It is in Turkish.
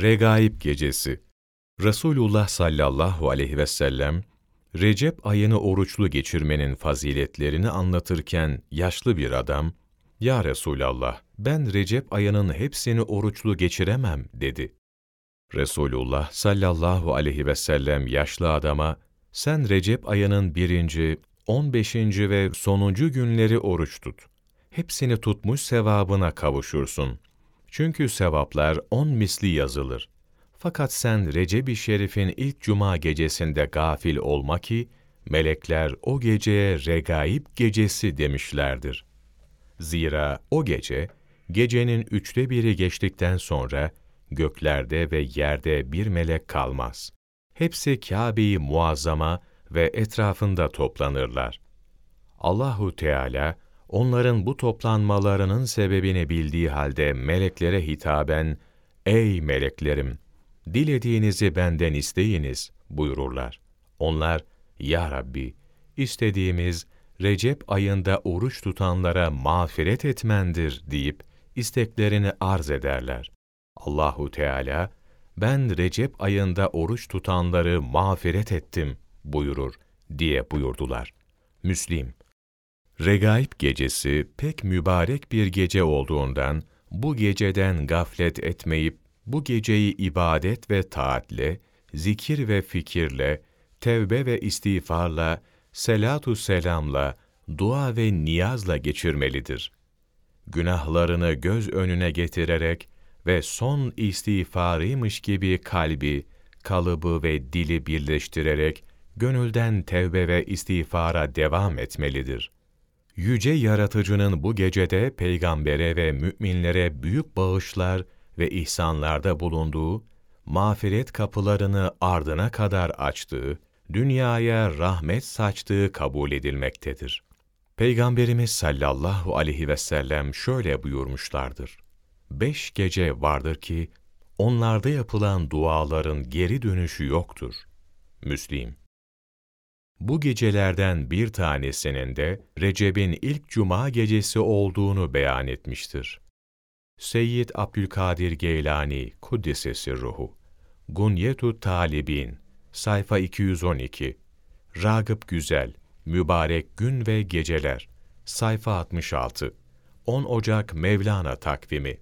Regaib Gecesi Resulullah sallallahu aleyhi ve sellem, Recep ayını oruçlu geçirmenin faziletlerini anlatırken yaşlı bir adam, ''Ya Resulallah, ben Recep ayının hepsini oruçlu geçiremem.'' dedi. Resulullah sallallahu aleyhi ve sellem yaşlı adama, ''Sen Recep ayının birinci, on beşinci ve sonuncu günleri oruç tut. Hepsini tutmuş sevabına kavuşursun. Çünkü sevaplar on misli yazılır. Fakat sen Recep-i Şerif'in ilk cuma gecesinde gafil olma ki, melekler o geceye regaib gecesi demişlerdir. Zira o gece, gecenin üçte biri geçtikten sonra, göklerde ve yerde bir melek kalmaz. Hepsi Kâbe-i Muazzama ve etrafında toplanırlar. Allahu Teala onların bu toplanmalarının sebebini bildiği halde meleklere hitaben "Ey meleklerim, dilediğinizi benden isteyiniz." buyururlar. Onlar "Ya Rabbi, istediğimiz Recep ayında oruç tutanlara mağfiret etmendir." deyip isteklerini arz ederler. Allahu Teala ben Recep ayında oruç tutanları mağfiret ettim buyurur diye buyurdular. Müslim Regaib gecesi pek mübarek bir gece olduğundan bu geceden gaflet etmeyip bu geceyi ibadet ve taatle, zikir ve fikirle, tevbe ve istiğfarla, selatu selamla, dua ve niyazla geçirmelidir. Günahlarını göz önüne getirerek ve son istiğfarıymış gibi kalbi, kalıbı ve dili birleştirerek gönülden tevbe ve istiğfara devam etmelidir. Yüce Yaratıcı'nın bu gecede peygambere ve müminlere büyük bağışlar ve ihsanlarda bulunduğu, mağfiret kapılarını ardına kadar açtığı, dünyaya rahmet saçtığı kabul edilmektedir. Peygamberimiz sallallahu aleyhi ve sellem şöyle buyurmuşlardır. Beş gece vardır ki, onlarda yapılan duaların geri dönüşü yoktur. Müslim bu gecelerden bir tanesinin de Recep'in ilk cuma gecesi olduğunu beyan etmiştir. Seyyid Abdülkadir Geylani Kuddisesi Ruhu Gunyetu Talibin Sayfa 212 Ragıp Güzel Mübarek Gün ve Geceler Sayfa 66 10 Ocak Mevlana Takvimi